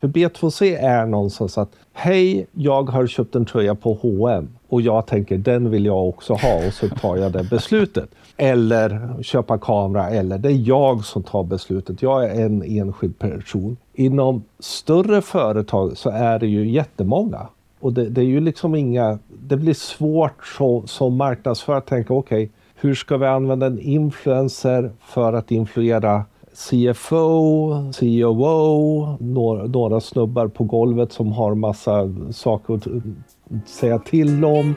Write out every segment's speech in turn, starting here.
För B2C är någonstans att hej, jag har köpt en tröja på H&M och jag tänker den vill jag också ha och så tar jag det beslutet. Eller köpa kamera eller det är jag som tar beslutet. Jag är en enskild person. Inom större företag så är det ju jättemånga och det, det är ju liksom inga, det blir svårt så, som marknadsförare att tänka okej, okay, hur ska vi använda en influencer för att influera CFO, COO, några, några snubbar på golvet som har massa saker att säga till om.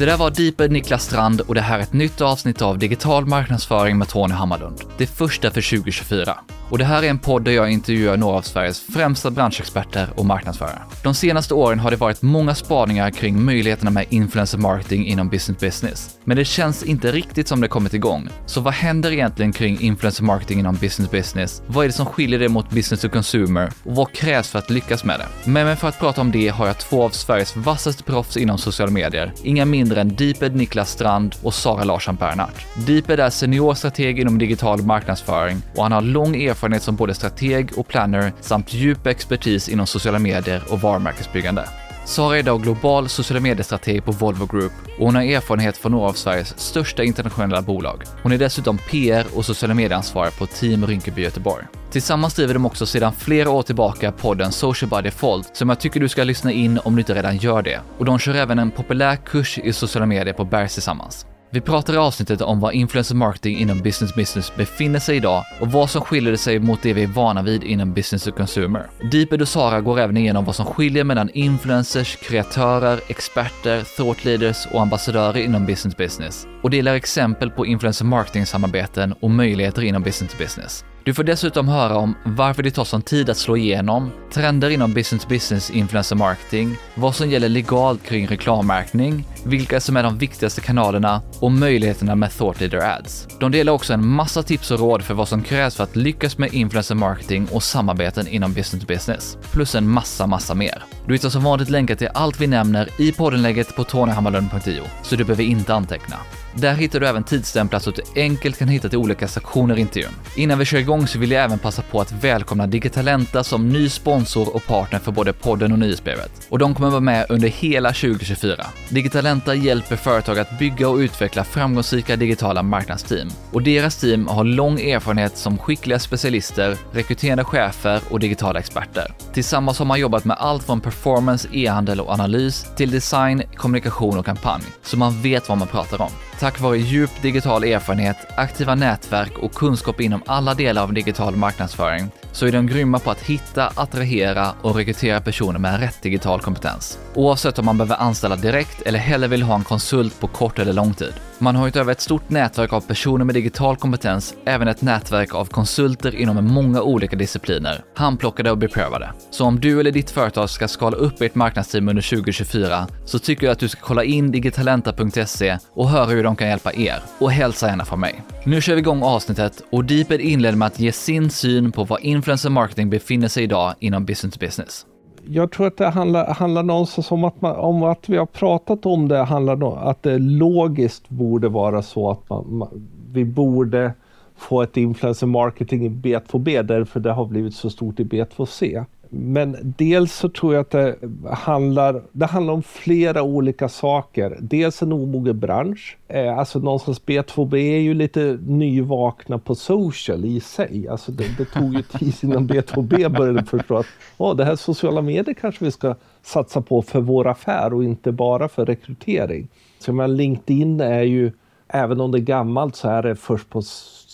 Det där var Deeper Niklas Strand och det här är ett nytt avsnitt av Digital marknadsföring med Tony Hammarlund. Det första för 2024. Och det här är en podd där jag intervjuar några av Sveriges främsta branschexperter och marknadsförare. De senaste åren har det varit många spaningar kring möjligheterna med influencer marketing inom business business. Men det känns inte riktigt som det kommit igång. Så vad händer egentligen kring influencer marketing inom business business? Vad är det som skiljer det mot business to consumer? Och vad krävs för att lyckas med det? Men för att prata om det har jag två av Sveriges vassaste proffs inom sociala medier. Inga mindre än Deeped Niklas Strand och Sara Larsson Bernhardt. Deeped är seniorstrateg inom digital marknadsföring och han har lång erfarenhet som både strateg och planner samt djup expertis inom sociala medier och varumärkesbyggande. Sara är idag global sociala mediestrateg på Volvo Group och hon har erfarenhet från några av Sveriges största internationella bolag. Hon är dessutom PR och sociala medieansvarig på Team Rinkeby Göteborg. Tillsammans driver de också sedan flera år tillbaka podden Social by Default som jag tycker du ska lyssna in om du inte redan gör det. Och de kör även en populär kurs i sociala medier på Bergs tillsammans. Vi pratar i avsnittet om var influencer marketing inom business business befinner sig idag och vad som skiljer sig mot det vi är vana vid inom business to consumer. Deeped och Sara går även igenom vad som skiljer mellan influencers, kreatörer, experter, thought leaders och ambassadörer inom business business och delar exempel på influencer marketing-samarbeten och möjligheter inom business to business. Du får dessutom höra om varför det tar sån tid att slå igenom, trender inom business business influencer marketing, vad som gäller legalt kring reklammärkning, vilka som är de viktigaste kanalerna och möjligheterna med thought leader ads. De delar också en massa tips och råd för vad som krävs för att lyckas med influencer marketing och samarbeten inom business business, plus en massa, massa mer. Du hittar som vanligt länkar till allt vi nämner i poddenlägget på tonyhammarlund.io, så du behöver inte anteckna. Där hittar du även tidsstämplar så att du enkelt kan hitta till olika sektioner i intervjun. Innan vi kör igång så vill jag även passa på att välkomna Digitalenta som ny sponsor och partner för både podden och nyhetsbrevet. Och de kommer vara med under hela 2024. Digitalenta hjälper företag att bygga och utveckla framgångsrika digitala marknadsteam. Och deras team har lång erfarenhet som skickliga specialister, rekryterande chefer och digitala experter. Tillsammans har man jobbat med allt från performance, e-handel och analys till design, kommunikation och kampanj, så man vet vad man pratar om. Tack vare djup digital erfarenhet, aktiva nätverk och kunskap inom alla delar av digital marknadsföring så är de grymma på att hitta, attrahera och rekrytera personer med rätt digital kompetens. Oavsett om man behöver anställa direkt eller hellre vill ha en konsult på kort eller lång tid. Man har utöver ett stort nätverk av personer med digital kompetens även ett nätverk av konsulter inom många olika discipliner, handplockade och beprövade. Så om du eller ditt företag ska skala upp ert marknadsteam under 2024 så tycker jag att du ska kolla in digitalenta.se och höra hur de kan hjälpa er. Och hälsa gärna från mig. Nu kör vi igång avsnittet och Deeped inleder med att ge sin syn på var influencer marketing befinner sig idag inom business to business jag tror att det handlar, handlar någonstans om att, man, om att vi har pratat om det, handlar om att det logiskt borde vara så att man, man, vi borde få ett influencer marketing i B2B därför det har blivit så stort i B2C. Men dels så tror jag att det handlar, det handlar om flera olika saker. Dels en omogen bransch. Eh, alltså någonstans B2B är ju lite nyvakna på social i sig. Alltså det, det tog ju tid innan B2B började förstå att oh, det här sociala medier kanske vi ska satsa på för vår affär och inte bara för rekrytering. Så men LinkedIn är ju, även om det är gammalt så är det först på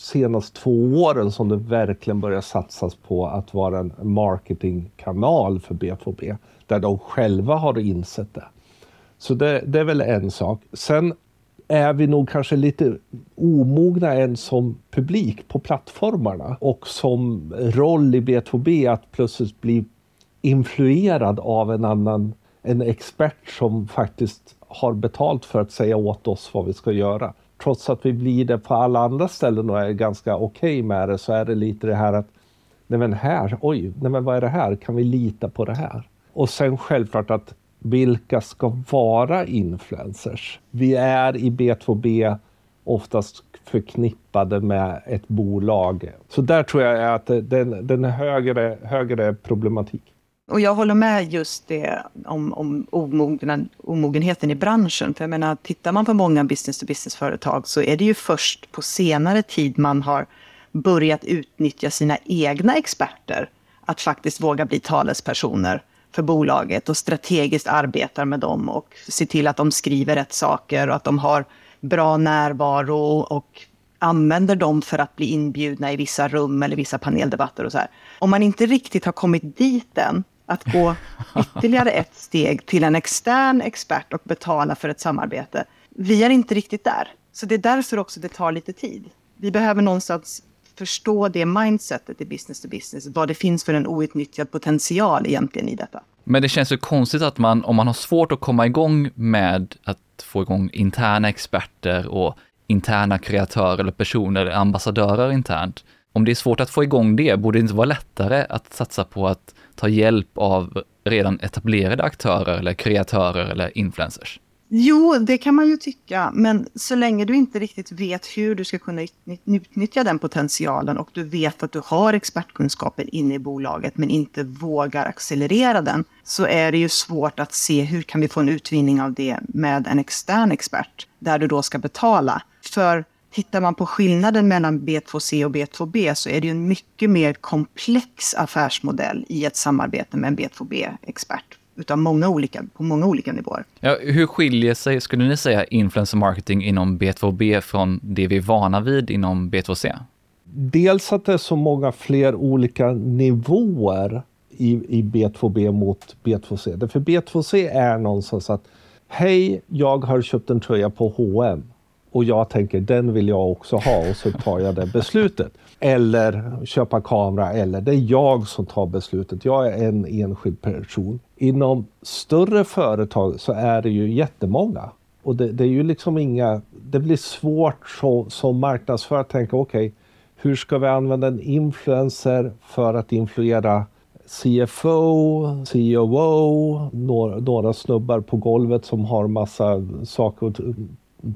senaste två åren som det verkligen börjar satsas på att vara en marketingkanal för B2B, där de själva har insett det. Så det, det är väl en sak. Sen är vi nog kanske lite omogna än som publik på plattformarna och som roll i B2B att plötsligt bli influerad av en annan, en expert som faktiskt har betalt för att säga åt oss vad vi ska göra trots att vi blir det på alla andra ställen och är ganska okej okay med det så är det lite det här att nej men här, oj, nej men vad är det här? Kan vi lita på det här? Och sen självklart att vilka ska vara influencers? Vi är i B2B oftast förknippade med ett bolag. Så där tror jag att den, den är högre, högre problematik. Och jag håller med just det om, om omogen, omogenheten i branschen. För jag menar, tittar man på många business-to-business-företag så är det ju först på senare tid man har börjat utnyttja sina egna experter att faktiskt våga bli talespersoner för bolaget och strategiskt arbetar med dem och se till att de skriver rätt saker och att de har bra närvaro och använder dem för att bli inbjudna i vissa rum eller vissa paneldebatter och så här. Om man inte riktigt har kommit dit än, att gå ytterligare ett steg till en extern expert och betala för ett samarbete. Vi är inte riktigt där. Så det är därför också det tar lite tid. Vi behöver någonstans förstå det mindsetet i business to business, vad det finns för en outnyttjad potential egentligen i detta. Men det känns ju konstigt att man, om man har svårt att komma igång med att få igång interna experter och interna kreatörer eller personer, eller ambassadörer internt. Om det är svårt att få igång det, borde det inte vara lättare att satsa på att ta hjälp av redan etablerade aktörer eller kreatörer eller influencers? Jo, det kan man ju tycka, men så länge du inte riktigt vet hur du ska kunna utnyttja den potentialen och du vet att du har expertkunskapen inne i bolaget men inte vågar accelerera den, så är det ju svårt att se hur kan vi få en utvinning av det med en extern expert, där du då ska betala. För tittar man på skillnaden mellan B2C och B2B så är det ju en mycket mer komplex affärsmodell i ett samarbete med en B2B-expert utav många olika, på många olika nivåer. Ja, hur skiljer sig, skulle ni säga, influencer marketing inom B2B från det vi är vana vid inom B2C? Dels att det är så många fler olika nivåer i, i B2B mot B2C. Därför B2C är någonstans att Hej, jag har köpt en tröja på H&M och jag tänker den vill jag också ha och så tar jag det beslutet. Eller köpa kamera eller det är jag som tar beslutet. Jag är en enskild person. Inom större företag så är det ju jättemånga. Och det, det är ju liksom inga, det blir svårt så, som marknadsförare att tänka okej, okay, hur ska vi använda en influencer för att influera CFO, COO, några, några snubbar på golvet som har massa saker att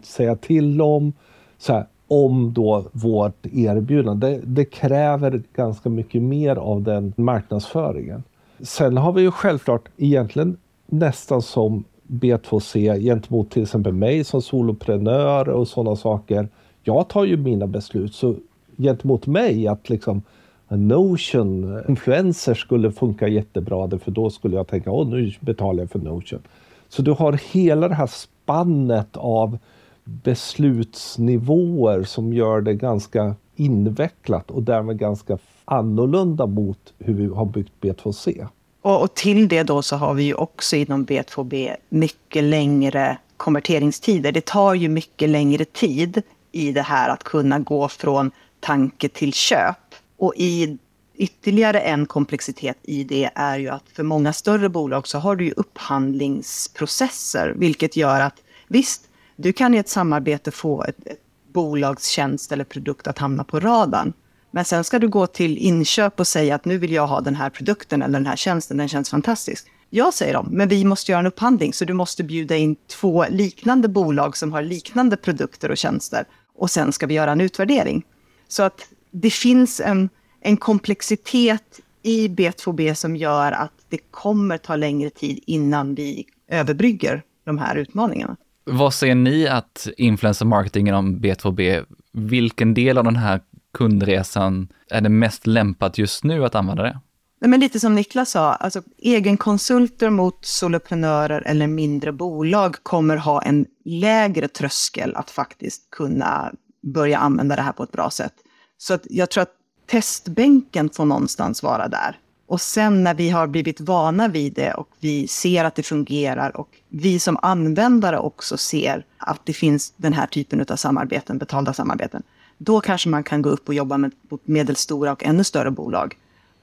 säga till om. Så här, om då vårt erbjudande. Det, det, kräver ganska mycket mer av den marknadsföringen. Sen har vi ju självklart egentligen nästan som B2C gentemot till exempel mig som soloprenör och sådana saker. Jag tar ju mina beslut, så gentemot mig att liksom Notion, influencer skulle funka jättebra, för då skulle jag tänka, åh nu betalar jag för Notion. Så du har hela det här spannet av beslutsnivåer som gör det ganska invecklat och därmed ganska annorlunda mot hur vi har byggt B2C. Och, och, till det då så har vi ju också inom B2B mycket längre konverteringstider. Det tar ju mycket längre tid i det här att kunna gå från tanke till köp. Och i ytterligare en komplexitet i det är ju att för många större bolag så har du ju upphandlingsprocesser, vilket gör att visst, du kan i ett samarbete få ett, ett bolagstjänst eller produkt att hamna på radarn. Men sen ska du gå till inköp och säga att nu vill jag ha den här produkten eller den här tjänsten, den känns fantastisk. Ja, säger de, men vi måste göra en upphandling så du måste bjuda in två liknande bolag som har liknande produkter och tjänster. Och sen ska vi göra en utvärdering. Så att det finns en, en komplexitet i B2B som gör att det kommer ta längre tid innan vi överbrygger de här utmaningarna. Vad ser ni att influencer marketing inom B2B, vilken del av den här kundresan är det mest lämpat just nu att använda det? Men lite som Niklas sa, alltså egenkonsulter mot soloprenörer eller mindre bolag kommer ha en lägre tröskel att faktiskt kunna börja använda det här på ett bra sätt. Så att jag tror att testbänken får någonstans vara där. Och sen när vi har blivit vana vid det och vi ser att det fungerar och vi som användare också ser att det finns den här typen av samarbeten, betalda samarbeten, då kanske man kan gå upp och jobba med medelstora och ännu större bolag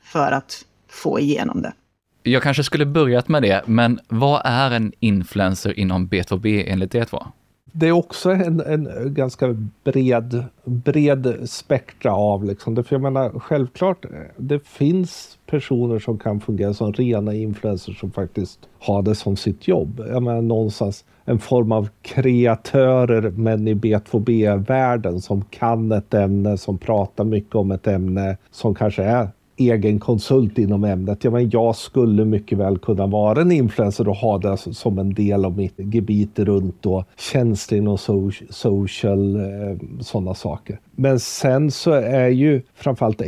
för att få igenom det. Jag kanske skulle börjat med det, men vad är en influencer inom B2B enligt er två? Det är också en, en ganska bred, bred spektra av liksom. Det, för jag menar, självklart, det finns personer som kan fungera som rena influencers som faktiskt har det som sitt jobb. Jag menar någonstans en form av kreatörer men i B2B-världen som kan ett ämne, som pratar mycket om ett ämne, som kanske är egen konsult inom ämnet. Ja, men jag skulle mycket väl kunna vara en influencer och ha det som en del av mitt gebit runt då tjänster och social, eh, sådana saker. Men sen så är ju framförallt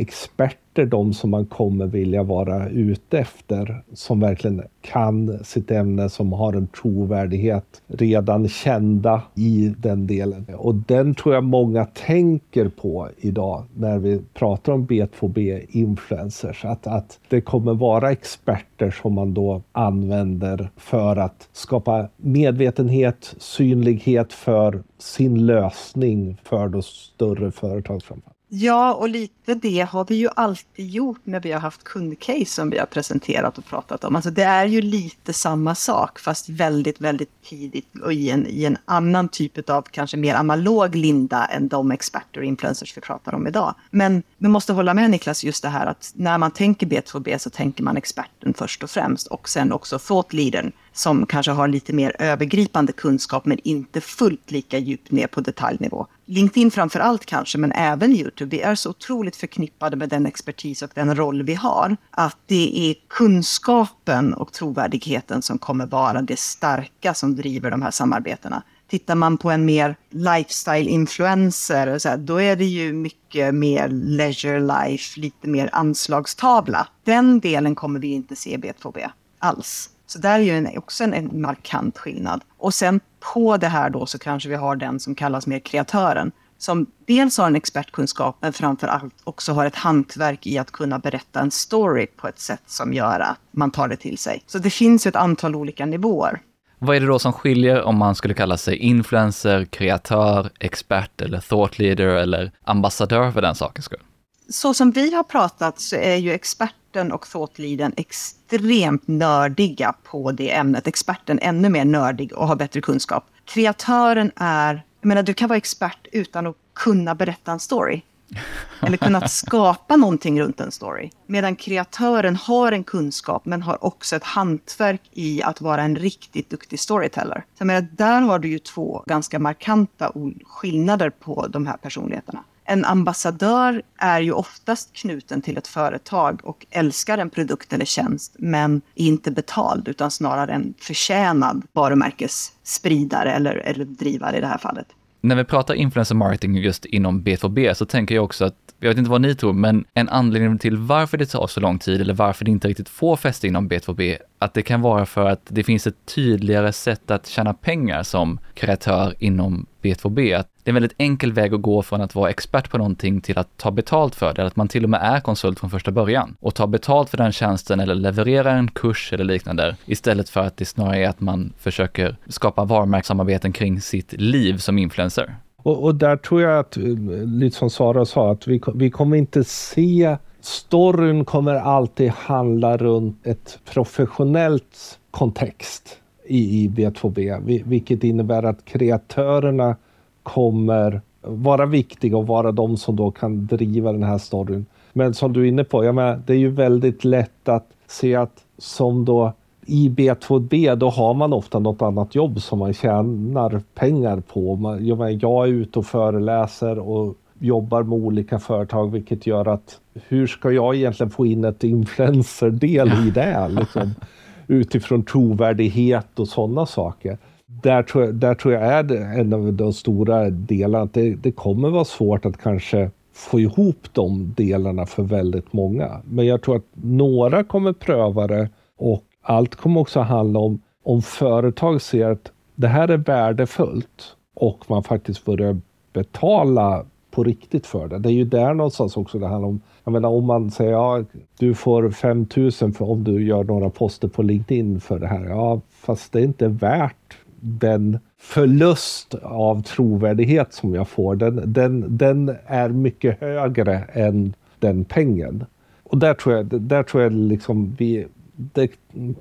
experter de som man kommer vilja vara ute efter, som verkligen kan sitt ämne, som har en trovärdighet, redan kända i den delen. Och den tror jag många tänker på idag när vi pratar om B2B-influencers, att, att det kommer vara experter som man då använder för att skapa medvetenhet, synlighet för sin lösning för de större företagsframför. Ja, och lite det har vi ju alltid gjort när vi har haft kundcase som vi har presenterat och pratat om. Alltså det är ju lite samma sak, fast väldigt, väldigt tidigt och i en, i en annan typ av kanske mer analog linda än de experter och influencers vi pratar om idag. Men vi måste hålla med Niklas just det här att när man tänker B2B så tänker man experten först och främst och sen också thought leadern som kanske har lite mer övergripande kunskap men inte fullt lika djupt ner på detaljnivå. LinkedIn framför allt kanske, men även YouTube. Vi är så otroligt förknippade med den expertis och den roll vi har. Att det är kunskapen och trovärdigheten som kommer vara det starka som driver de här samarbetena. Tittar man på en mer lifestyle-influencer, då är det ju mycket mer leisure life, lite mer anslagstavla. Den delen kommer vi inte se i B2B alls. Så där är ju också en, en markant skillnad. Och sen på det här då så kanske vi har den som kallas mer kreatören. Som dels har en expertkunskap men framför allt också har ett hantverk i att kunna berätta en story på ett sätt som gör att man tar det till sig. Så det finns ett antal olika nivåer. Vad är det då som skiljer om man skulle kalla sig influencer, kreatör, expert eller thought leader eller ambassadör för den sakens skull? Så som vi har pratat så är ju expert experten och thoughtleaden extremt nördiga på det ämnet. Experten ännu mer nördig och har bättre kunskap. Kreatören är, jag menar du kan vara expert utan att kunna berätta en story. Eller kunna skapa någonting runt en story. Medan kreatören har en kunskap men har också ett hantverk i att vara en riktigt duktig storyteller. Så jag menar, där har du ju två ganska markanta skillnader på de här personligheterna en ambassadör är ju oftast knuten till ett företag och älskar en produkt eller tjänst, men är inte betald utan snarare en förtjänad varumärkesspridare eller, eller drivare i det här fallet. När vi pratar influencer marketing just inom B2B så tänker jag också att, jag vet inte vad ni tror, men en anledning till varför det tar så lång tid eller varför det inte riktigt får fäste inom B2B, att det kan vara för att det finns ett tydligare sätt att tjäna pengar som kreatör inom B2B. Att det är en väldigt enkel väg att gå från att vara expert på någonting till att ta betalt för det, att man till och med är konsult från första början och tar betalt för den tjänsten eller levererar en kurs eller liknande istället för att det snarare är att man försöker skapa varumärkessamarbeten kring sitt liv som influencer. Och, och, där tror jag att, eh, lite som Sara sa, att vi, vi kommer inte se Storyn kommer alltid handla runt ett professionellt kontext i, i B2B, vilket innebär att kreatörerna kommer vara viktiga och vara de som då kan driva den här storyn. Men som du är inne på, jag menar, det är ju väldigt lätt att se att som då i B2B, då har man ofta något annat jobb som man tjänar pengar på. jag, menar, jag är ute och föreläser och jobbar med olika företag, vilket gör att hur ska jag egentligen få in ett influencer-del i det? Liksom, utifrån trovärdighet och sådana saker där tror, jag, där tror jag är en av de stora delarna. Att det, det kommer vara svårt att kanske få ihop de delarna för väldigt många. Men jag tror att några kommer pröva det och allt kommer också handla om om företag ser att det här är värdefullt och man faktiskt börjar betala på riktigt för det. Det är ju där någonstans också det handlar om. Jag menar om man säger ja, du får 5000 för om du gör några poster på LinkedIn för det här. Ja, fast det är inte värt den förlust av trovärdighet som jag får, den, den, den är mycket högre än den pengen. Och där tror jag, där tror jag liksom vi, det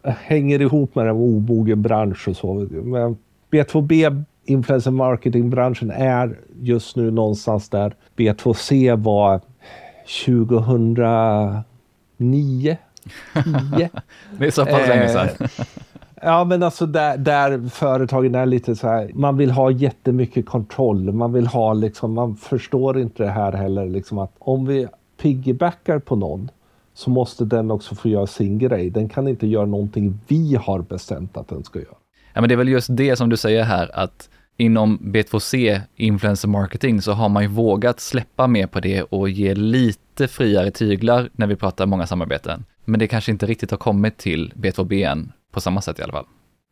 hänger ihop med den omogen bransch och så. Men B2B influencer marketing-branschen är just nu någonstans där B2C var 2009. 10. det är så pass länge sedan. Eh, ja, men alltså där, där företagen är lite så här, man vill ha jättemycket kontroll. Man vill ha liksom, man förstår inte det här heller, liksom att om vi piggybackar på någon så måste den också få göra sin grej. Den kan inte göra någonting vi har bestämt att den ska göra. Ja, men det är väl just det som du säger här, att inom B2C, influencer marketing, så har man ju vågat släppa mer på det och ge lite friare tyglar när vi pratar många samarbeten. Men det kanske inte riktigt har kommit till B2B än, på samma sätt i alla fall.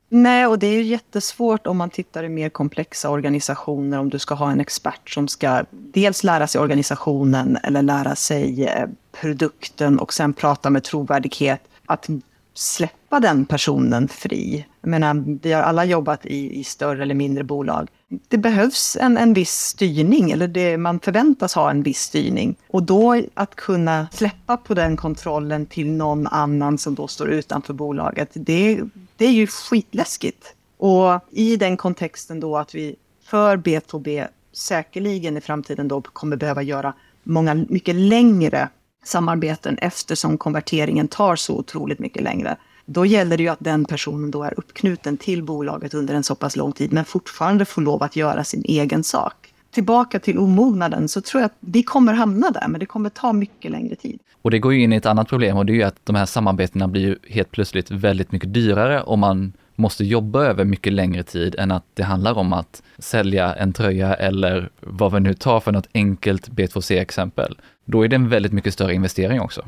Nej, och det är ju jättesvårt om man tittar i mer komplexa organisationer, om du ska ha en expert som ska dels lära sig organisationen eller lära sig eh, produkten och sen prata med trovärdighet. Att släppa den personen fri. Jag menar, vi har alla jobbat i, i större eller mindre bolag. Det behövs en, en viss styrning, eller det, man förväntas ha en viss styrning. Och då att kunna släppa på den kontrollen till någon annan som då står utanför bolaget, det, det är ju skitläskigt. Och i den kontexten då att vi för B2B säkerligen i framtiden då kommer behöva göra många mycket längre samarbeten eftersom konverteringen tar så otroligt mycket längre. Då gäller det ju att den personen då är uppknuten till bolaget under en så pass lång tid men fortfarande får lov att göra sin egen sak. Tillbaka till omognaden så tror jag att vi kommer hamna där men det kommer ta mycket längre tid. Och det går ju in i ett annat problem och det är ju att de här samarbetena blir ju helt plötsligt väldigt mycket dyrare om man måste jobba över mycket längre tid än att det handlar om att sälja en tröja eller vad vi nu tar för något enkelt B2C-exempel. Då är det en väldigt mycket större investering också.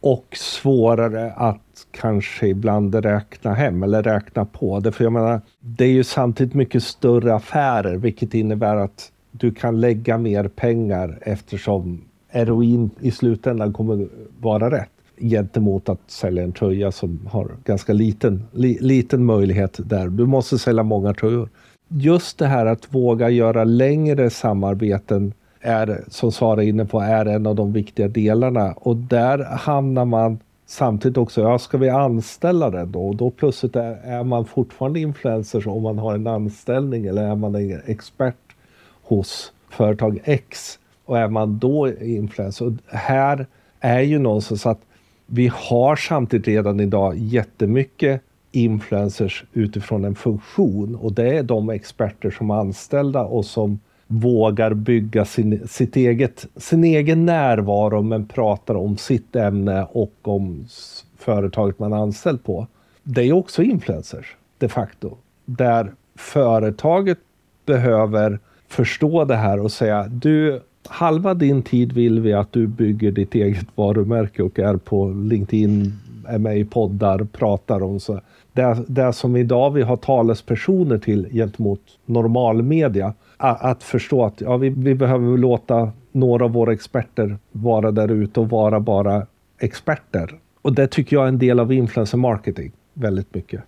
Och svårare att kanske ibland räkna hem eller räkna på det. För jag menar, det är ju samtidigt mycket större affärer, vilket innebär att du kan lägga mer pengar eftersom heroin i slutändan kommer vara rätt gentemot att sälja en tröja som har ganska liten, li, liten möjlighet där. Du måste sälja många tröjor. Just det här att våga göra längre samarbeten är, som Sara är inne på, är en av de viktiga delarna. Och där hamnar man samtidigt också, ja ska vi anställa den då? Och då plötsligt är, är man fortfarande influencer om man har en anställning eller är man en expert hos företag X och är man då influencer? Och här är ju någonstans att vi har samtidigt redan idag jättemycket influencers utifrån en funktion och det är de experter som är anställda och som vågar bygga sin, sitt eget, sin egen närvaro men pratar om sitt ämne och om företaget man är anställd på. Det är också influencers de facto. Där företaget behöver förstå det här och säga du, halva din tid vill vi att du bygger ditt eget varumärke och är på LinkedIn, är med i poddar, pratar om så. Det, det som idag vi har talespersoner till gentemot normalmedia att förstå att ja, vi, vi behöver låta några av våra experter vara där ute och vara bara experter. Och det tycker jag är en del av influencer marketing väldigt mycket.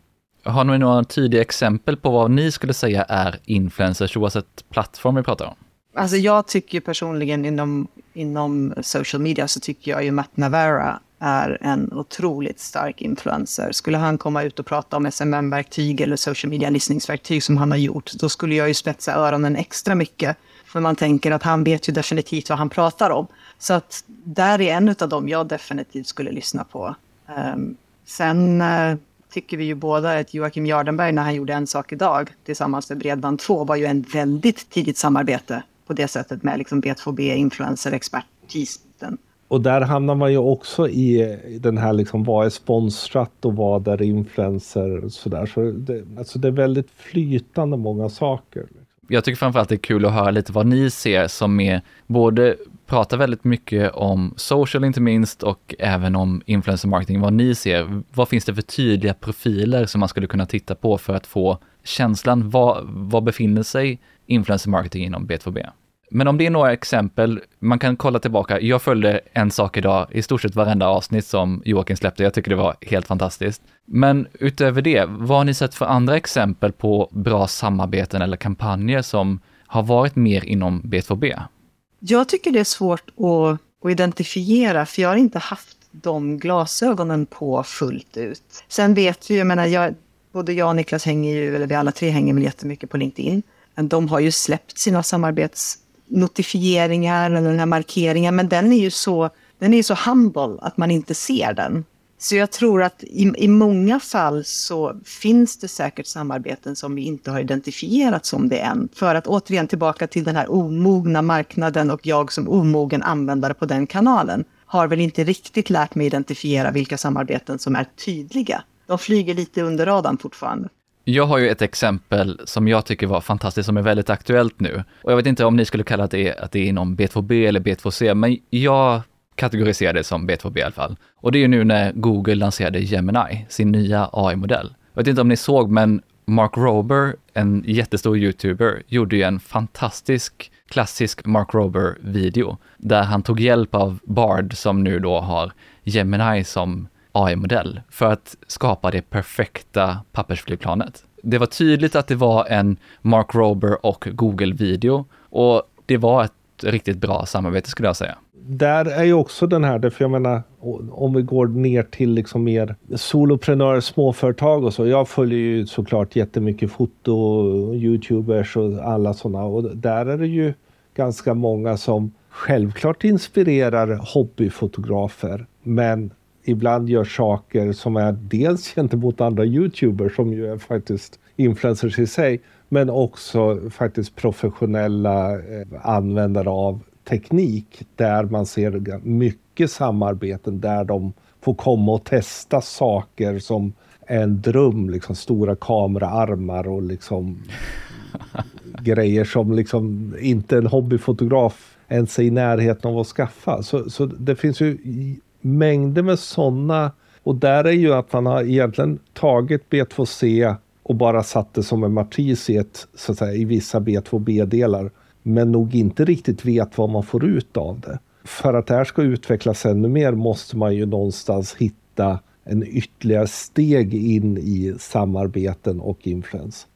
Har ni några tydliga exempel på vad ni skulle säga är influencers oavsett plattform vi pratar om? Alltså jag tycker personligen inom, inom social media så tycker jag ju Matt Navara är en otroligt stark influencer. Skulle han komma ut och prata om SMM-verktyg eller social media listningsverktyg som han har gjort, då skulle jag ju spetsa öronen extra mycket. För man tänker att han vet ju definitivt vad han pratar om. Så att där är en av dem jag definitivt skulle lyssna på. Um, sen uh, tycker vi ju båda att Joakim Jardenberg när han gjorde En sak idag tillsammans med Bredband2 var ju en väldigt tidigt samarbete på det sättet med liksom B2B, influencer, expertisen. Och där hamnar man ju också i den här liksom vad är sponsrat och vad är influencer och sådär. Så det, alltså det är väldigt flytande många saker. Jag tycker framförallt det är kul att höra lite vad ni ser som är både pratar väldigt mycket om social inte minst och även om influencer marketing. Vad ni ser, vad finns det för tydliga profiler som man skulle kunna titta på för att få känslan, vad, vad befinner sig influencer marketing inom B2B? Men om det är några exempel, man kan kolla tillbaka. Jag följde en sak idag, i stort sett varenda avsnitt som Joakim släppte. Jag tycker det var helt fantastiskt. Men utöver det, vad har ni sett för andra exempel på bra samarbeten eller kampanjer som har varit mer inom B2B? Jag tycker det är svårt att, att identifiera, för jag har inte haft de glasögonen på fullt ut. Sen vet vi, jag menar, jag, både jag och Niklas hänger ju, eller vi alla tre hänger väl jättemycket på LinkedIn. De har ju släppt sina samarbets notifieringar eller den här markeringen, men den är ju så, den är så humble att man inte ser den. Så jag tror att i, i många fall så finns det säkert samarbeten som vi inte har identifierat som det än. För att återigen tillbaka till den här omogna marknaden och jag som omogen användare på den kanalen har väl inte riktigt lärt mig identifiera vilka samarbeten som är tydliga. De flyger lite under radarn fortfarande. Jag har ju ett exempel som jag tycker var fantastiskt, som är väldigt aktuellt nu. Och jag vet inte om ni skulle kalla det att det är inom B2B eller B2C, men jag kategoriserar det som B2B i alla fall. Och det är ju nu när Google lanserade Gemini, sin nya AI-modell. Jag vet inte om ni såg, men Mark Rober, en jättestor YouTuber, gjorde ju en fantastisk klassisk Mark Rober-video där han tog hjälp av Bard som nu då har Gemini som AI-modell för att skapa det perfekta pappersflygplanet. Det var tydligt att det var en Mark Rober och Google-video och det var ett riktigt bra samarbete skulle jag säga. Där är ju också den här, för jag menar om vi går ner till liksom mer soloprenörer, småföretag och så. Jag följer ju såklart jättemycket foto, youtubers och alla sådana och där är det ju ganska många som självklart inspirerar hobbyfotografer men ibland gör saker som är dels gentemot andra youtubers som ju är faktiskt influencers i sig men också faktiskt professionella eh, användare av teknik där man ser mycket samarbeten där de får komma och testa saker som en dröm, liksom stora kameraarmar och liksom grejer som liksom inte en hobbyfotograf ens är i närheten av att skaffa. Så, så det finns ju mängder med sådana och där är ju att man har egentligen tagit B2C och bara satt det som en matris i, ett, så att säga, i vissa B2B-delar men nog inte riktigt vet vad man får ut av det. För att det här ska utvecklas ännu mer måste man ju någonstans hitta en ytterligare steg in i samarbeten och influens.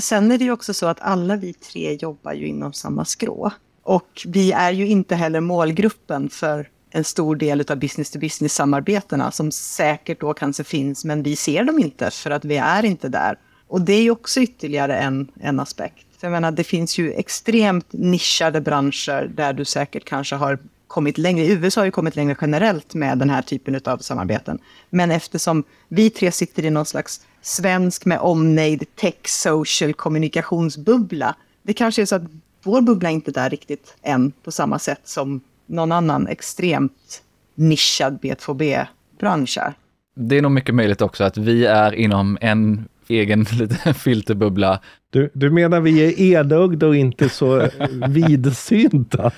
Sen är det ju också så att alla vi tre jobbar ju inom samma skrå. Och vi är ju inte heller målgruppen för en stor del av business-to-business-samarbetena som säkert då kanske finns, men vi ser dem inte för att vi är inte där. Och det är ju också ytterligare en, en aspekt. För jag menar, det finns ju extremt nischade branscher där du säkert kanske har kommit längre. USA har ju kommit längre generellt med den här typen av samarbeten. Men eftersom vi tre sitter i någon slags svensk med omnejd tech social kommunikationsbubbla. Det kanske är så att vår bubbla inte är där riktigt än på samma sätt som någon annan extremt nischad B2B-bransch är. Det är nog mycket möjligt också att vi är inom en egen liten filterbubbla. Du, du menar vi är enögda och inte så vidsynta?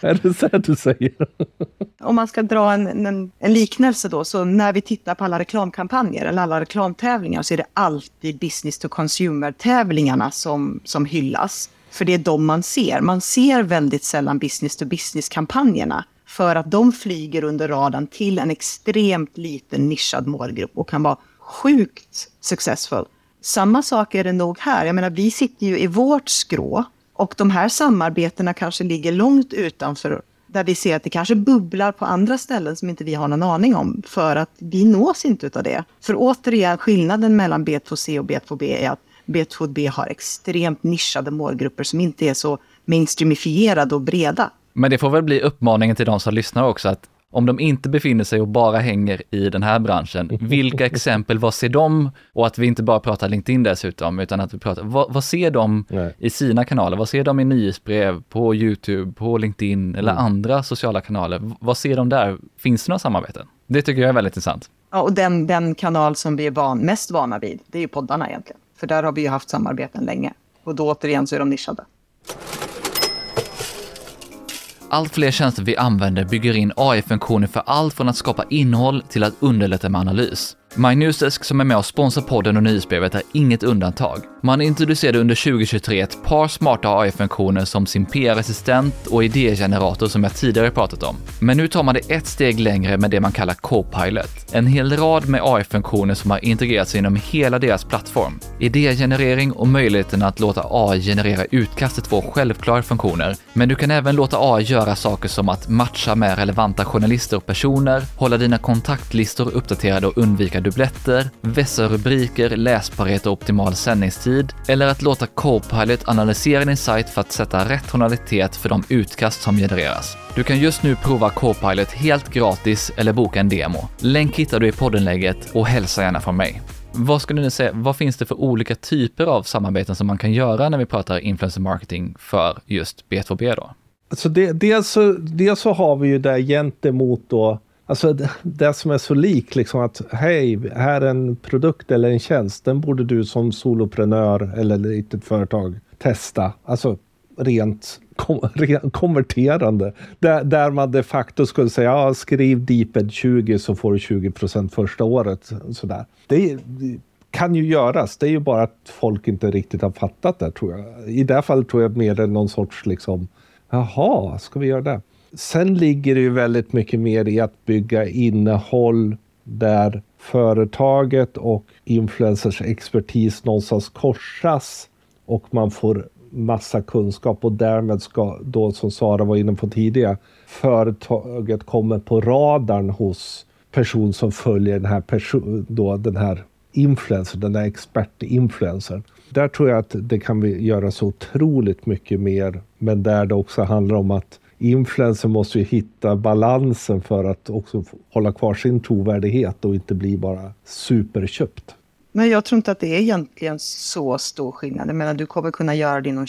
Är det så du säger? Om man ska dra en, en, en, liknelse då, så när vi tittar på alla reklamkampanjer eller alla reklamtävlingar så är det alltid business to consumer-tävlingarna som, som hyllas. För det är de man ser. Man ser väldigt sällan business to business-kampanjerna för att de flyger under radarn till en extremt liten nischad målgrupp och kan vara sjukt successful. Samma sak är det nog här. Jag menar, vi sitter ju i vårt skrå och de här samarbetena kanske ligger långt utanför där vi ser att det kanske bubblar på andra ställen som inte vi har någon aning om för att vi nås inte av det. För återigen, skillnaden mellan B2C och B2B är att B2B har extremt nischade målgrupper som inte är så mainstreamifierade och breda. Men det får väl bli uppmaningen till de som lyssnar också att om de inte befinner sig och bara hänger i den här branschen, vilka exempel, vad ser de? Och att vi inte bara pratar LinkedIn dessutom, utan att vi pratar, vad, vad ser de Nej. i sina kanaler? Vad ser de i nyhetsbrev, på YouTube, på LinkedIn eller mm. andra sociala kanaler? Vad ser de där? Finns det några samarbeten? Det tycker jag är väldigt intressant. Ja, och den, den kanal som vi är van, mest vana vid, det är ju poddarna egentligen. För där har vi ju haft samarbeten länge. Och då återigen så är de nischade. Allt fler tjänster vi använder bygger in AI-funktioner för allt från att skapa innehåll till att underlätta med analys. MyNewsDesk som är med och sponsrar podden och nyhetsbrevet är inget undantag. Man introducerade under 2023 ett par smarta AI-funktioner som sin PR-assistent och idégenerator som jag tidigare pratat om. Men nu tar man det ett steg längre med det man kallar Copilot. En hel rad med AI-funktioner som har integrerats inom hela deras plattform. Idégenerering och möjligheten att låta AI generera utkast är två självklara funktioner, men du kan även låta AI göra saker som att matcha med relevanta journalister och personer, hålla dina kontaktlistor uppdaterade och undvika dubbletter, vässa rubriker, läsbarhet och optimal sändningstid, eller att låta Copilot analysera din sajt för att sätta rätt tonalitet för de utkast som genereras. Du kan just nu prova Copilot helt gratis eller boka en demo. Länk hittar du i poddenlägget och hälsa gärna från mig. Vad skulle ni säga, vad finns det för olika typer av samarbeten som man kan göra när vi pratar influencer marketing för just B2B då? Alltså det, dels, så, dels så har vi ju det gentemot då, alltså det, det som är så lik liksom att hej, här är en produkt eller en tjänst, den borde du som soloprenör eller litet företag testa. Alltså rent konverterande. Där, där man de facto skulle säga, ja, skriv Deeped 20 så får du 20 procent första året. Sådär. Det, det kan ju göras. Det är ju bara att folk inte riktigt har fattat det tror jag. I det här fallet tror jag mer än någon sorts liksom, jaha, ska vi göra det? Sen ligger det ju väldigt mycket mer i att bygga innehåll där företaget och influencers expertis någonstans korsas och man får massa kunskap och därmed ska då som Sara var inne på tidigare företaget kommer på radarn hos person som följer den här, person, då, den här influencer, den här expertinfluencern. Där tror jag att det kan vi göra så otroligt mycket mer, men där det också handlar om att influencer måste ju hitta balansen för att också hålla kvar sin trovärdighet och inte bli bara superköpt. Men jag tror inte att det är egentligen så stor skillnad. Jag menar, du kommer kunna göra det inom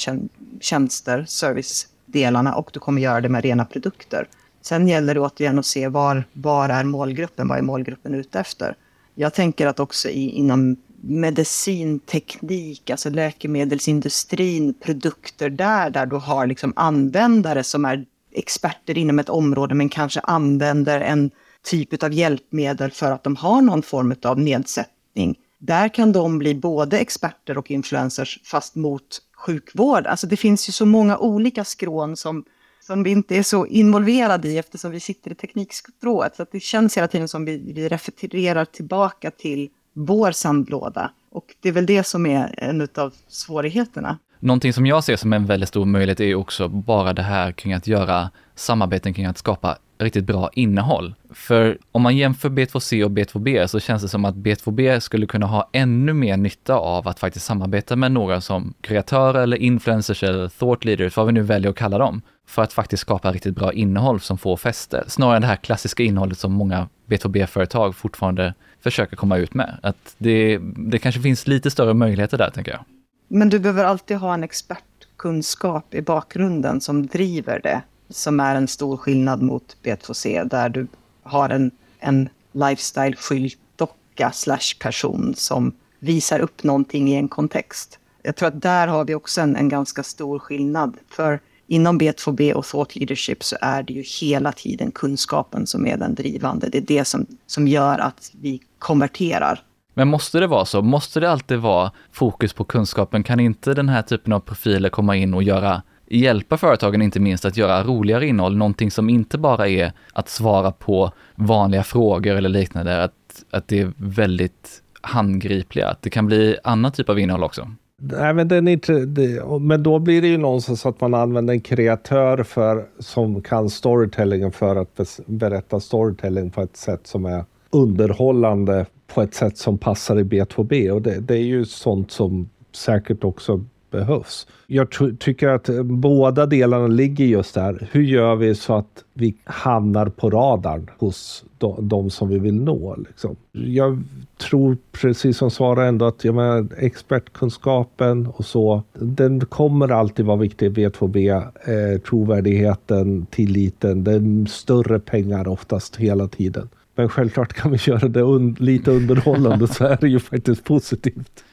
tjänster, servicedelarna och du kommer göra det med rena produkter. Sen gäller det återigen att se var, var är målgruppen, vad är målgruppen ute efter? Jag tänker att också i, inom medicinteknik, alltså läkemedelsindustrin, produkter där, där du har liksom användare som är experter inom ett område men kanske använder en typ av hjälpmedel för att de har någon form av nedsättning där kan de bli både experter och influencers fast mot sjukvård. Alltså det finns ju så många olika skrån som, som vi inte är så involverade i eftersom vi sitter i teknikstrået. Så det känns hela tiden som vi, vi refererar tillbaka till vår sandlåda. Och det är väl det som är en av svårigheterna. Någonting som jag ser som en väldigt stor möjlighet är också bara det här kring att göra samarbeten kring att skapa riktigt bra innehåll. För om man jämför B2C och B2B så känns det som att B2B skulle kunna ha ännu mer nytta av att faktiskt samarbeta med några som kreatörer eller influencers eller thought leaders, vad vi nu väljer att kalla dem, för att faktiskt skapa riktigt bra innehåll som får fäste. Snarare än det här klassiska innehållet som många B2B-företag fortfarande försöker komma ut med. Att det, det kanske finns lite större möjligheter där, tänker jag. Men du behöver alltid ha en expertkunskap i bakgrunden som driver det som är en stor skillnad mot B2C där du har en, en lifestyle-skyltdocka slash person som visar upp någonting i en kontext. Jag tror att där har vi också en, en ganska stor skillnad. För inom B2B och thought leadership så är det ju hela tiden kunskapen som är den drivande. Det är det som, som gör att vi konverterar. Men måste det vara så? Måste det alltid vara fokus på kunskapen? Kan inte den här typen av profiler komma in och göra hjälpa företagen inte minst att göra roligare innehåll, någonting som inte bara är att svara på vanliga frågor eller liknande, att, att det är väldigt handgripliga, att det kan bli annan typ av innehåll också. Nej, men, den inte, det, men då blir det ju någonstans att man använder en kreatör för, som kan storytellingen för att berätta storytelling på ett sätt som är underhållande på ett sätt som passar i B2B. Och det, det är ju sånt som säkert också behövs. Jag tycker att eh, båda delarna ligger just där. Hur gör vi så att vi hamnar på radarn hos de, de som vi vill nå? Liksom? Jag tror precis som Sara ändå att jag menar, expertkunskapen och så, den kommer alltid vara viktig i B2B. Eh, trovärdigheten, tilliten, det är större pengar oftast hela tiden. Men självklart kan vi göra det un lite underhållande så är det ju faktiskt positivt.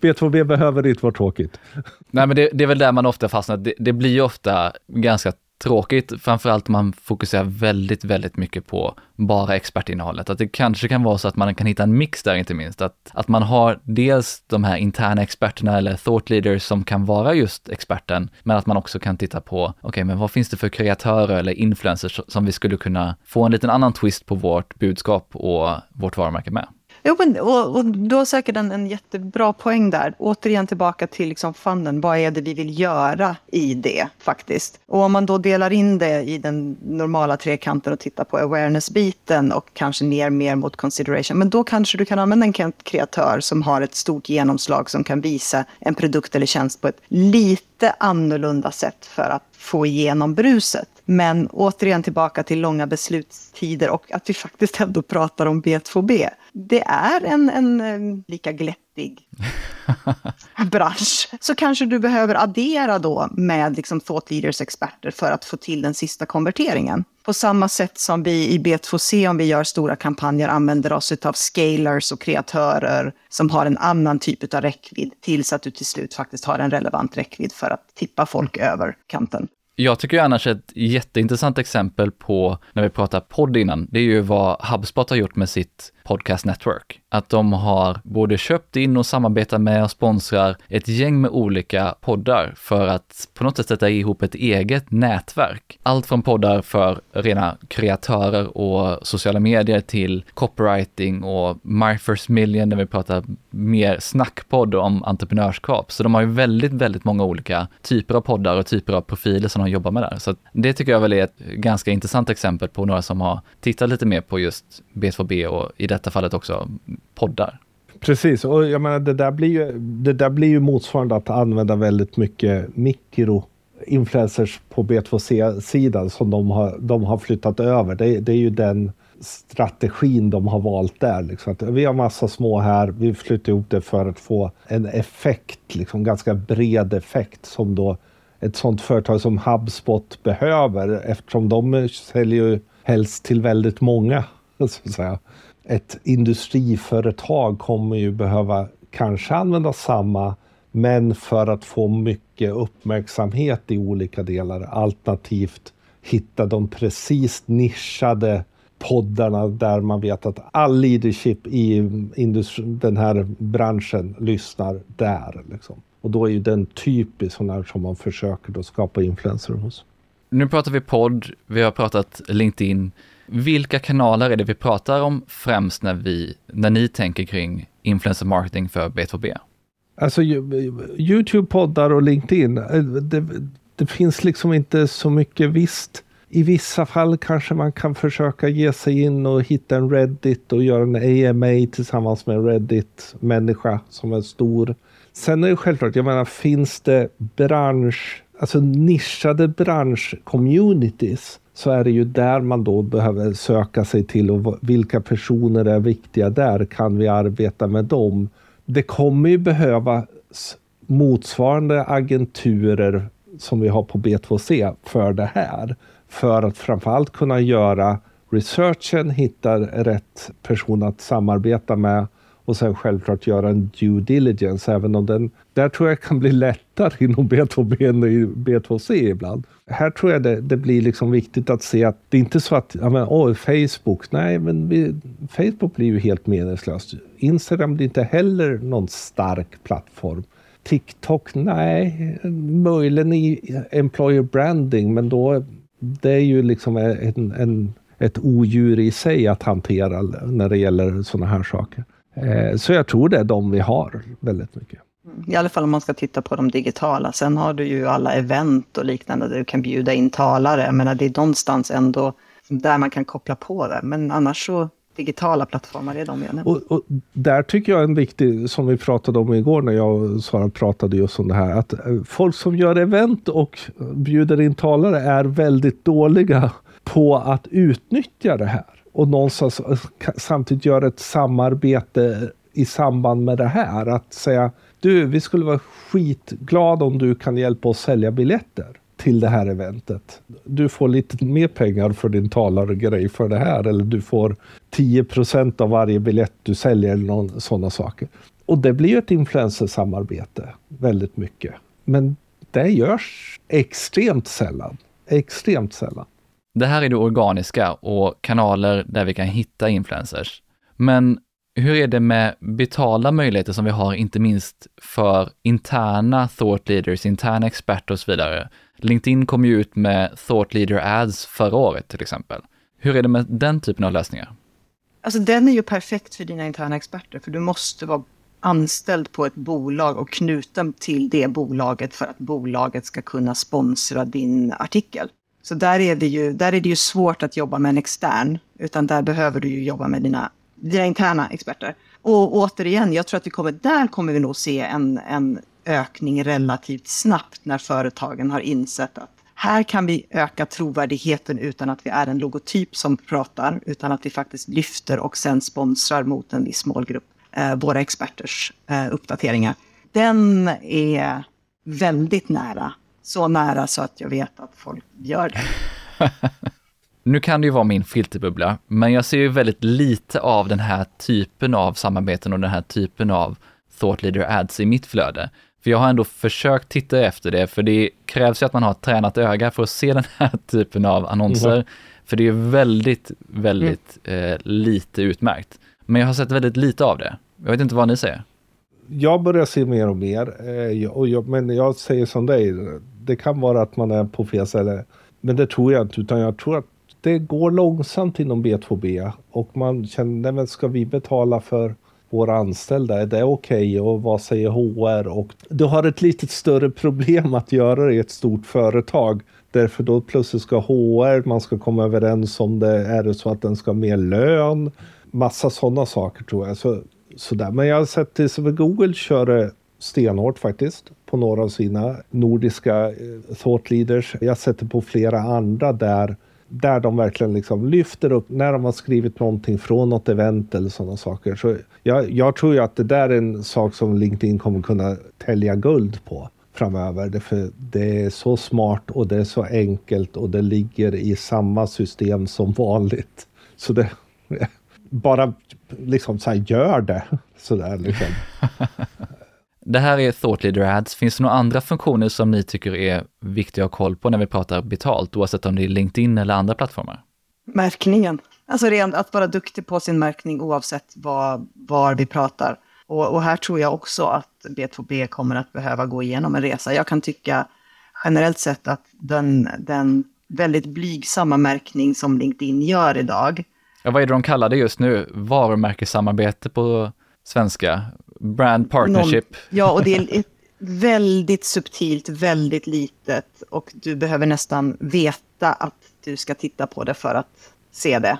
B2B behöver inte vara tråkigt. Nej, men det, det är väl där man ofta fastnar. Det, det blir ju ofta ganska tråkigt, framförallt om man fokuserar väldigt, väldigt mycket på bara expertinnehållet. Att det kanske kan vara så att man kan hitta en mix där inte minst. Att, att man har dels de här interna experterna eller thought leaders som kan vara just experten, men att man också kan titta på, okej, okay, men vad finns det för kreatörer eller influencers som vi skulle kunna få en liten annan twist på vårt budskap och vårt varumärke med? Jo, men, och, och du har säkert en, en jättebra poäng där. Återigen tillbaka till liksom funden. Vad är det vi vill göra i det faktiskt? Och om man då delar in det i den normala trekanten och tittar på awareness-biten och kanske ner mer mot consideration. Men då kanske du kan använda en kreatör som har ett stort genomslag som kan visa en produkt eller tjänst på ett lite annorlunda sätt för att få igenom bruset. Men återigen tillbaka till långa beslutstider och att vi faktiskt ändå pratar om B2B. Det är en, en lika glättig bransch. Så kanske du behöver addera då med liksom thought leaders experter för att få till den sista konverteringen. På samma sätt som vi i B2C, om vi gör stora kampanjer, använder oss av scalers och kreatörer som har en annan typ av räckvidd tills att du till slut faktiskt har en relevant räckvidd för att tippa folk över kanten. Jag tycker ju annars ett jätteintressant exempel på, när vi pratar podd innan, det är ju vad HubSpot har gjort med sitt Podcast Network. Att de har både köpt in och samarbetar med och sponsrar ett gäng med olika poddar för att på något sätt sätta ihop ett eget nätverk. Allt från poddar för rena kreatörer och sociala medier till copywriting och My First Million där vi pratar mer snackpodd om entreprenörskap. Så de har ju väldigt, väldigt många olika typer av poddar och typer av profiler som de jobbar med där. Så det tycker jag väl är ett ganska intressant exempel på några som har tittat lite mer på just B2B och i detta fallet också poddar. Precis, och jag menar det där blir ju, det där blir ju motsvarande att använda väldigt mycket mikro influencers på B2C-sidan som de har, de har flyttat över. Det, det, är ju den strategin de har valt där. Liksom. Att vi har massa små här, vi flyttar ihop det för att få en effekt, liksom ganska bred effekt som då ett sådant företag som HubSpot behöver eftersom de säljer ju helst till väldigt många. Så att säga ett industriföretag kommer ju behöva kanske använda samma, men för att få mycket uppmärksamhet i olika delar, alternativt hitta de precis nischade poddarna där man vet att all leadership i den här branschen lyssnar där. Liksom. Och då är ju den typisk sån här som man försöker då skapa influencer hos. Nu pratar vi podd, vi har pratat LinkedIn. Vilka kanaler är det vi pratar om främst när, vi, när ni tänker kring influencer marketing för B2B? Alltså Youtube, poddar och LinkedIn. Eh, det, det finns liksom inte så mycket visst. I vissa fall kanske man kan försöka ge sig in och hitta en Reddit och göra en AMA tillsammans med en Reddit-människa som är stor. Sen är det självklart, jag menar, finns det bransch, alltså nischade branschcommunities så är det ju där man då behöver söka sig till och vilka personer är viktiga där? Kan vi arbeta med dem? Det kommer ju behövas motsvarande agenturer som vi har på B2C för det här. För att framförallt kunna göra researchen, hitta rätt person att samarbeta med och sen självklart göra en due diligence, även om den där tror jag kan bli lättare inom B2B än i B2C ibland. Här tror jag det, det blir liksom viktigt att se att det är inte så att, ja men oj, Facebook, nej men vi, Facebook blir ju helt meningslöst. Instagram blir inte heller någon stark plattform. TikTok, nej, möjligen i employer branding, men då det är ju liksom en, en, ett odjur i sig att hantera när det gäller sådana här saker. Eh, så jag tror det är de vi har väldigt mycket. I alla fall om man ska titta på de digitala. Sen har du ju alla event och liknande där du kan bjuda in talare. Jag menar, det är någonstans ändå där man kan koppla på det. Men annars så digitala plattformar är de jag nämnde. Och, och, där tycker jag en viktig, som vi pratade om igår när jag och Sara pratade just om det här, att eh, folk som gör event och bjuder in talare är väldigt dåliga på att utnyttja det här och någonstans eh, samtidigt göra ett samarbete i samband med det här. Att säga du, vi skulle vara skitglada om du kan hjälpa oss sälja biljetter till det här eventet. Du får lite mer pengar för din talargrej för det här eller du får 10 procent av varje biljett du säljer eller sådana saker. Och det blir ju ett influencersamarbete väldigt mycket. Men det görs extremt sällan. Extremt sällan. Det här är det organiska och kanaler där vi kan hitta influencers. Men hur är det med betalda möjligheter som vi har, inte minst för interna thought leaders, interna experter och så vidare? LinkedIn kom ju ut med thought leader ads förra året till exempel. Hur är det med den typen av lösningar? Alltså den är ju perfekt för dina interna experter, för du måste vara anställd på ett bolag och knuten till det bolaget för att bolaget ska kunna sponsra din artikel. Så där är, det ju, där är det ju svårt att jobba med en extern, utan där behöver du ju jobba med dina, dina interna experter. Och återigen, jag tror att vi kommer, där kommer vi nog se en, en ökning relativt snabbt när företagen har insett att här kan vi öka trovärdigheten utan att vi är en logotyp som pratar, utan att vi faktiskt lyfter och sen sponsrar mot en viss målgrupp eh, våra experters eh, uppdateringar. Den är väldigt nära. Så nära så att jag vet att folk gör det. nu kan det ju vara min filterbubbla, men jag ser ju väldigt lite av den här typen av samarbeten och den här typen av thought leader ads i mitt flöde. För jag har ändå försökt titta efter det, för det krävs ju att man har ett tränat öga för att se den här typen av annonser. Mm. För det är väldigt, väldigt mm. eh, lite utmärkt. Men jag har sett väldigt lite av det. Jag vet inte vad ni säger. Jag börjar se mer och mer. Eh, och jag, men jag säger som dig, det kan vara att man är på fel ställe. Men det tror jag inte, utan jag tror att det går långsamt inom B2B. Och man känner, men ska vi betala för våra anställda? Är det okej? Okay? Och vad säger HR? Och du har ett lite större problem att göra det i ett stort företag. Därför då plötsligt ska HR, man ska komma överens om det. Är det så att den ska ha mer lön? Massa sådana saker tror jag. Så, sådär. Men jag har sett det som Google kör eh, stenhårt faktiskt på några av sina nordiska eh, thought leaders. Jag det på flera andra där där de verkligen liksom lyfter upp när de har skrivit någonting från något event eller sådana saker. Så jag, jag tror ju att det där är en sak som LinkedIn kommer kunna tälja guld på framöver. Därför det är så smart och det är så enkelt och det ligger i samma system som vanligt. Så det bara liksom så här, gör det. Så där liksom. Det här är Thought Leader Ads. Finns det några andra funktioner som ni tycker är viktiga att ha koll på när vi pratar betalt, oavsett om det är LinkedIn eller andra plattformar? Märkningen. Alltså rent att vara duktig på sin märkning oavsett var, var vi pratar. Och, och, här tror jag också att B2B kommer att behöva gå igenom en resa. Jag kan tycka generellt sett att den, den väldigt blygsamma märkning som LinkedIn gör idag. Ja, vad är det de kallar det just nu? Varumärkessamarbete på svenska? Brand partnership. Någon, ja, och det är väldigt subtilt, väldigt litet och du behöver nästan veta att du ska titta på det för att se det.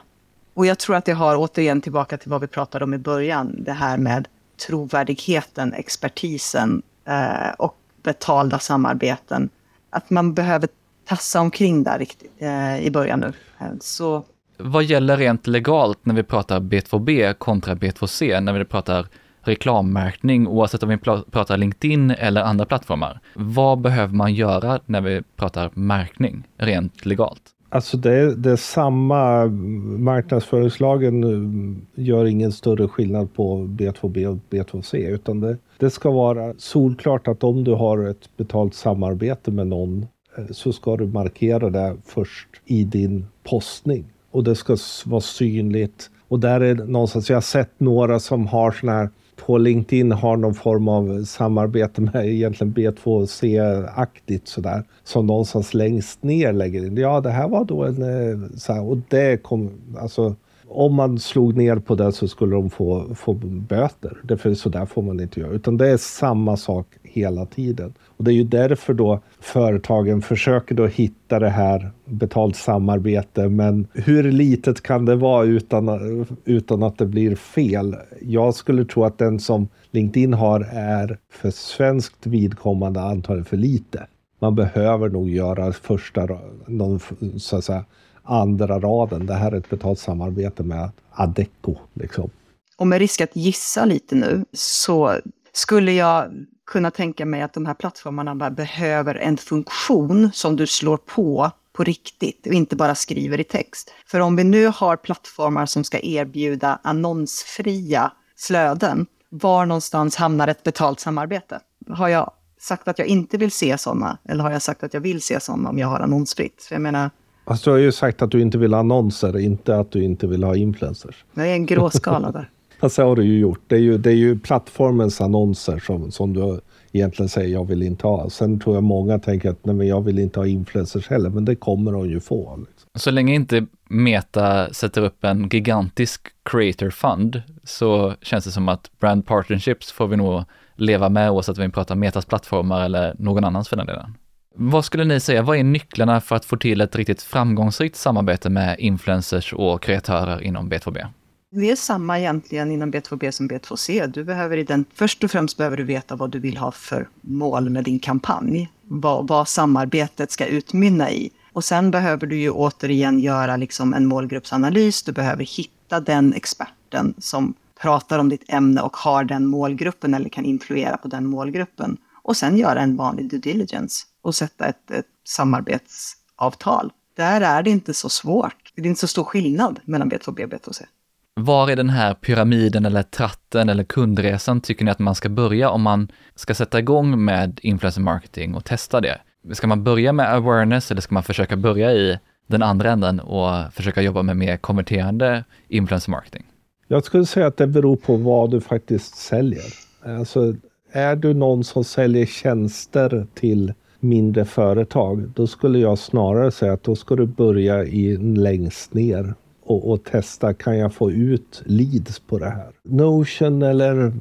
Och jag tror att det har, återigen tillbaka till vad vi pratade om i början, det här med trovärdigheten, expertisen eh, och betalda samarbeten. Att man behöver tassa omkring där riktigt eh, i början nu. Eh, så... Vad gäller rent legalt när vi pratar B2B kontra B2C, när vi pratar reklammärkning oavsett om vi pratar LinkedIn eller andra plattformar. Vad behöver man göra när vi pratar märkning rent legalt? Alltså det är, det är samma, marknadsföringslagen eh, gör ingen större skillnad på B2B och B2C utan det, det ska vara solklart att om du har ett betalt samarbete med någon eh, så ska du markera det först i din postning och det ska vara synligt. Och där är någonstans, jag har sett några som har sådana här på LinkedIn har någon form av samarbete med egentligen B2C-aktigt sådär. Som någonstans längst ner lägger in. Ja, det här var då en... Eh, så här, och det kom... Alltså, om man slog ner på det så skulle de få, få böter. Därför så där får man inte göra. Utan det är samma sak hela tiden. Och det är ju därför då företagen försöker då hitta det här betalt samarbete. Men hur litet kan det vara utan, utan att det blir fel? Jag skulle tro att den som LinkedIn har är för svenskt vidkommande antagligen för lite. Man behöver nog göra första, någon, så att säga, andra raden. Det här är ett betalt samarbete med Adecco. Liksom. Och med risk att gissa lite nu så skulle jag kunna tänka mig att de här plattformarna behöver en funktion som du slår på på riktigt och inte bara skriver i text. För om vi nu har plattformar som ska erbjuda annonsfria flöden, var någonstans hamnar ett betalt samarbete? Har jag sagt att jag inte vill se sådana? Eller har jag sagt att jag vill se sådana om jag har annonsfritt? För jag menar... Alltså, du har ju sagt att du inte vill ha annonser, inte att du inte vill ha influencers. Det är en gråskala där. Alltså har du ju gjort. Det är ju, det är ju plattformens annonser som, som du egentligen säger jag vill inte ha. Sen tror jag många tänker att nej, men jag vill inte ha influencers heller, men det kommer de ju få. Liksom. Så länge inte Meta sätter upp en gigantisk creator fund så känns det som att brand partnerships får vi nog leva med oavsett om vi pratar Metas plattformar eller någon annans för den delen. Vad skulle ni säga, vad är nycklarna för att få till ett riktigt framgångsrikt samarbete med influencers och kreatörer inom B2B? Det är samma egentligen inom B2B som B2C. Du behöver i den, först och främst behöver du veta vad du vill ha för mål med din kampanj. Vad, vad samarbetet ska utmynna i. Och sen behöver du ju återigen göra liksom en målgruppsanalys. Du behöver hitta den experten som pratar om ditt ämne och har den målgruppen eller kan influera på den målgruppen. Och sen göra en vanlig due diligence och sätta ett, ett samarbetsavtal. Där är det inte så svårt. Det är inte så stor skillnad mellan B2B och B2C. Var i den här pyramiden eller tratten eller kundresan tycker ni att man ska börja om man ska sätta igång med influencer marketing och testa det? Ska man börja med awareness eller ska man försöka börja i den andra änden och försöka jobba med mer konverterande influencer marketing? Jag skulle säga att det beror på vad du faktiskt säljer. Alltså, är du någon som säljer tjänster till mindre företag, då skulle jag snarare säga att då ska du börja i längst ner och, och, testa, kan jag få ut leads på det här? Notion eller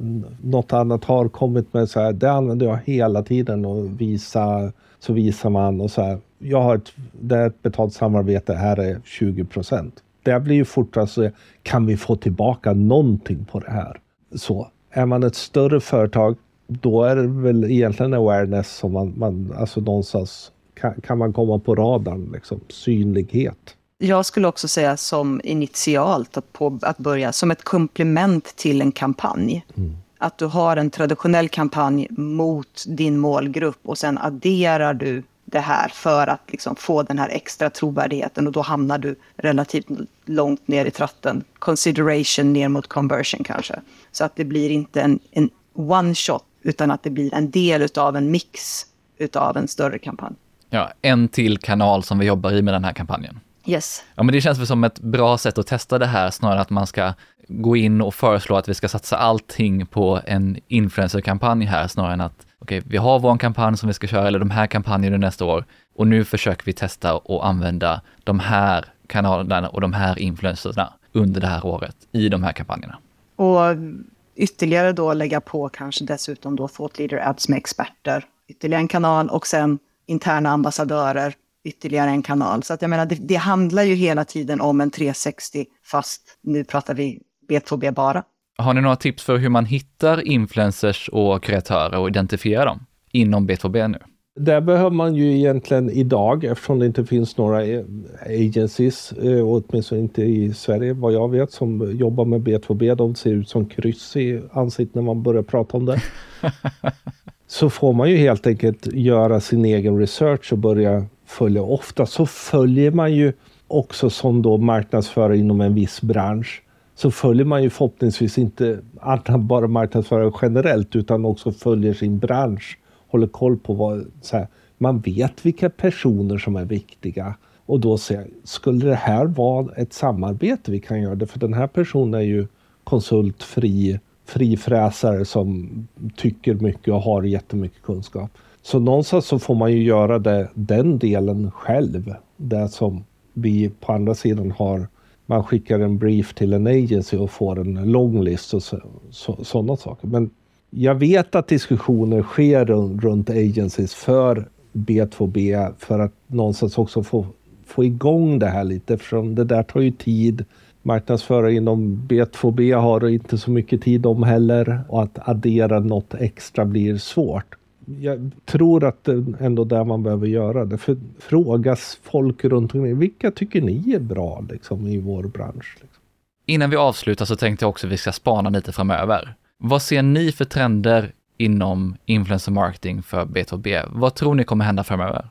något annat har kommit med så här, det använder jag hela tiden och visa, så visar man och så här, jag har ett, det är ett betalt samarbete, här är 20 procent. Det blir ju fortare så, alltså, kan vi få tillbaka någonting på det här? Så är man ett större företag, då är det väl egentligen awareness som man, man alltså någonstans kan, kan man komma på radarn, liksom synlighet. Jag skulle också säga som initialt att, på, att börja som ett komplement till en kampanj. Mm. Att du har en traditionell kampanj mot din målgrupp och sen adderar du det här för att liksom få den här extra trovärdigheten och då hamnar du relativt långt ner i tratten. Consideration ner mot conversion kanske. Så att det blir inte en, en one shot utan att det blir en del av en mix utav en större kampanj. Ja, en till kanal som vi jobbar i med den här kampanjen. Yes. Ja, men det känns väl som ett bra sätt att testa det här, snarare att man ska gå in och föreslå att vi ska satsa allting på en influencerkampanj här, snarare än att okej, okay, vi har vår kampanj som vi ska köra, eller de här kampanjerna nästa år, och nu försöker vi testa och använda de här kanalerna och de här influencerna under det här året i de här kampanjerna. Och ytterligare då lägga på kanske dessutom då thought leader ads med experter, ytterligare en kanal och sen interna ambassadörer ytterligare en kanal. Så att jag menar, det, det handlar ju hela tiden om en 360, fast nu pratar vi B2B bara. Har ni några tips för hur man hittar influencers och kreatörer och identifierar dem inom B2B nu? Där behöver man ju egentligen idag, eftersom det inte finns några agencies, eh, åtminstone inte i Sverige vad jag vet, som jobbar med B2B. De ser ut som kryss i ansiktet när man börjar prata om det. så får man ju helt enkelt göra sin egen research och börja följa. Ofta så följer man ju också som då marknadsförare inom en viss bransch så följer man ju förhoppningsvis inte bara marknadsförare generellt utan också följer sin bransch. Håller koll på vad, så här, man vet vilka personer som är viktiga och då säger skulle det här vara ett samarbete vi kan göra det? För den här personen är ju konsultfri frifräsare som tycker mycket och har jättemycket kunskap. Så någonstans så får man ju göra det, den delen själv. Det som vi på andra sidan har. Man skickar en brief till en agency och får en lång list och så, sådana saker. Men jag vet att diskussioner sker runt, runt agencies för B2B för att någonstans också få, få igång det här lite eftersom det där tar ju tid. Marknadsförare inom B2B har inte så mycket tid om heller och att addera något extra blir svårt jag tror att det är ändå där man behöver göra det. För frågas folk runt omkring, vilka tycker ni är bra liksom, i vår bransch? Liksom? Innan vi avslutar så tänkte jag också att vi ska spana lite framöver. Vad ser ni för trender inom influencer marketing för B2B? Vad tror ni kommer hända framöver?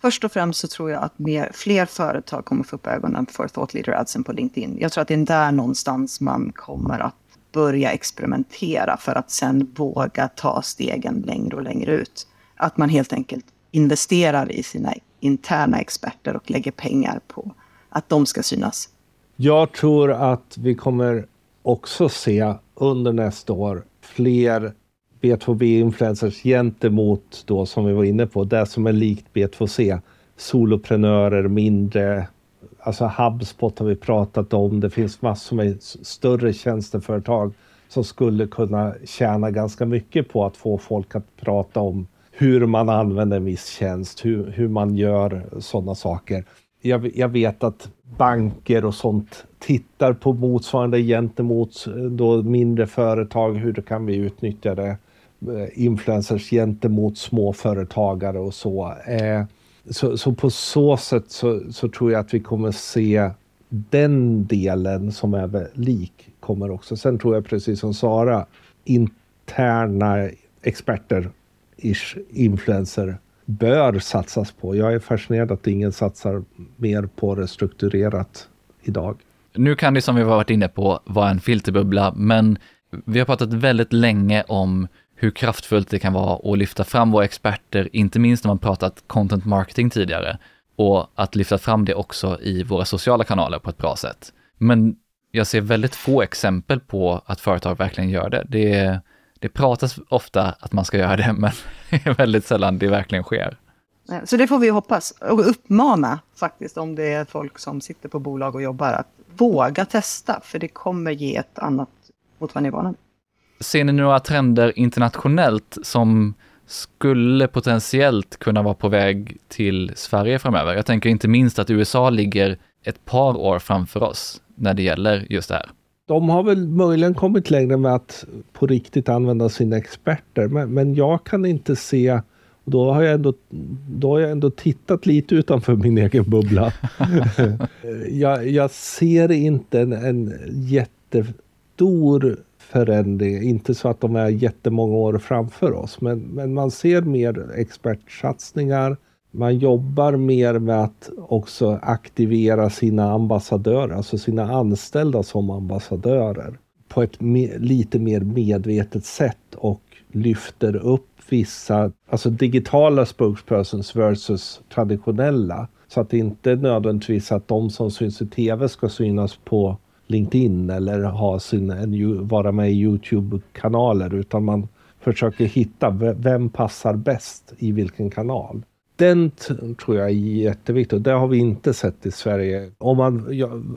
Först och främst så tror jag att mer, fler företag kommer få upp ögonen för Thought Leader Adsen på LinkedIn. Jag tror att det är där någonstans man kommer att börja experimentera för att sen våga ta stegen längre och längre ut. Att man helt enkelt investerar i sina interna experter och lägger pengar på att de ska synas. Jag tror att vi kommer också se under nästa år fler B2B-influencers gentemot då som vi var inne på, det som är likt B2C, soloprenörer, mindre, alltså HubSpot har vi pratat om, det finns massor med större tjänsteföretag som skulle kunna tjäna ganska mycket på att få folk att prata om hur man använder en viss tjänst, hur, hur man gör sådana saker. Jag, jag, vet att banker och sånt tittar på motsvarande gentemot eh, då mindre företag. Hur kan vi utnyttja det? Eh, influencers gentemot småföretagare och så. Eh, så, så, på så sätt så, så, tror jag att vi kommer se den delen som är lik kommer också. Sen tror jag precis som Sara, interna experter, ish, influencer, bör satsas på. Jag är fascinerad att ingen satsar mer på det strukturerat idag. Nu kan det som vi varit inne på vara en filterbubbla, men vi har pratat väldigt länge om hur kraftfullt det kan vara att lyfta fram våra experter, inte minst när man pratat content marketing tidigare, och att lyfta fram det också i våra sociala kanaler på ett bra sätt. Men jag ser väldigt få exempel på att företag verkligen gör det. Det, det pratas ofta att man ska göra det, men väldigt sällan det verkligen sker. Så det får vi hoppas och uppmana faktiskt om det är folk som sitter på bolag och jobbar att våga testa, för det kommer ge ett annat mot vad ni är vana Ser ni några trender internationellt som skulle potentiellt kunna vara på väg till Sverige framöver? Jag tänker inte minst att USA ligger ett par år framför oss när det gäller just det här. De har väl möjligen kommit längre med att på riktigt använda sina experter, men, men jag kan inte se och då har, jag ändå, då har jag ändå tittat lite utanför min egen bubbla. jag, jag, ser inte en, en jättestor förändring. Inte så att de är jättemånga år framför oss, men, men man ser mer expertsatsningar. Man jobbar mer med att också aktivera sina ambassadörer, alltså sina anställda som ambassadörer på ett me lite mer medvetet sätt och lyfter upp vissa, alltså digitala spokespersons versus traditionella. Så att det inte är nödvändigtvis att de som syns i tv ska synas på LinkedIn eller ha sin, en, vara med i Youtube-kanaler utan man försöker hitta vem passar bäst i vilken kanal. Den tror jag är jätteviktig. Det har vi inte sett i Sverige. Om man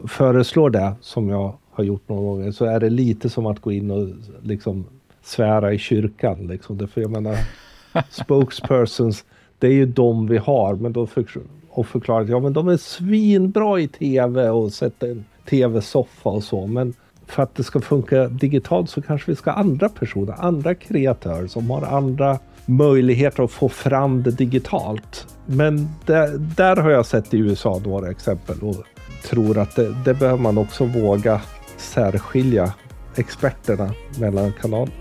föreslår det, som jag har gjort några gånger, så är det lite som att gå in och liksom svära i kyrkan. Liksom. Därför jag menar, spokespersons, det är ju de vi har. Men då för, och förklarat, ja men de är svinbra i tv och sätter en tv-soffa och så. Men för att det ska funka digitalt så kanske vi ska ha andra personer, andra kreatörer som har andra möjligheter att få fram det digitalt. Men det, där har jag sett i USA några exempel och tror att det, det behöver man också våga särskilja experterna mellan kanalerna.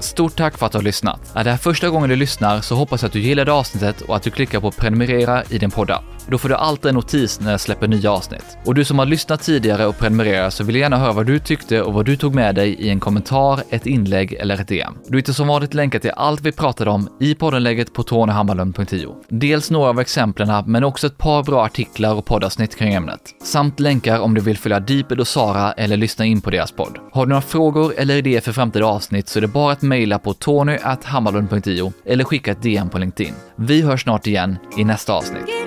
Stort tack för att du har lyssnat. Är det här första gången du lyssnar så hoppas jag att du gillade avsnittet och att du klickar på prenumerera i din poddapp. Då får du alltid en notis när jag släpper nya avsnitt. Och du som har lyssnat tidigare och prenumererat så vill jag gärna höra vad du tyckte och vad du tog med dig i en kommentar, ett inlägg eller ett DM. Du hittar som vanligt länkar till allt vi pratade om i poddenlägget på tonyhammarlund.io. Dels några av exemplen, men också ett par bra artiklar och poddavsnitt kring ämnet. Samt länkar om du vill följa Deeped och Sara eller lyssna in på deras podd. Har du några frågor eller idéer för framtida avsnitt så är det bara att mejla på tonyhammarlund.io eller skicka ett DM på LinkedIn. Vi hörs snart igen i nästa avsnitt.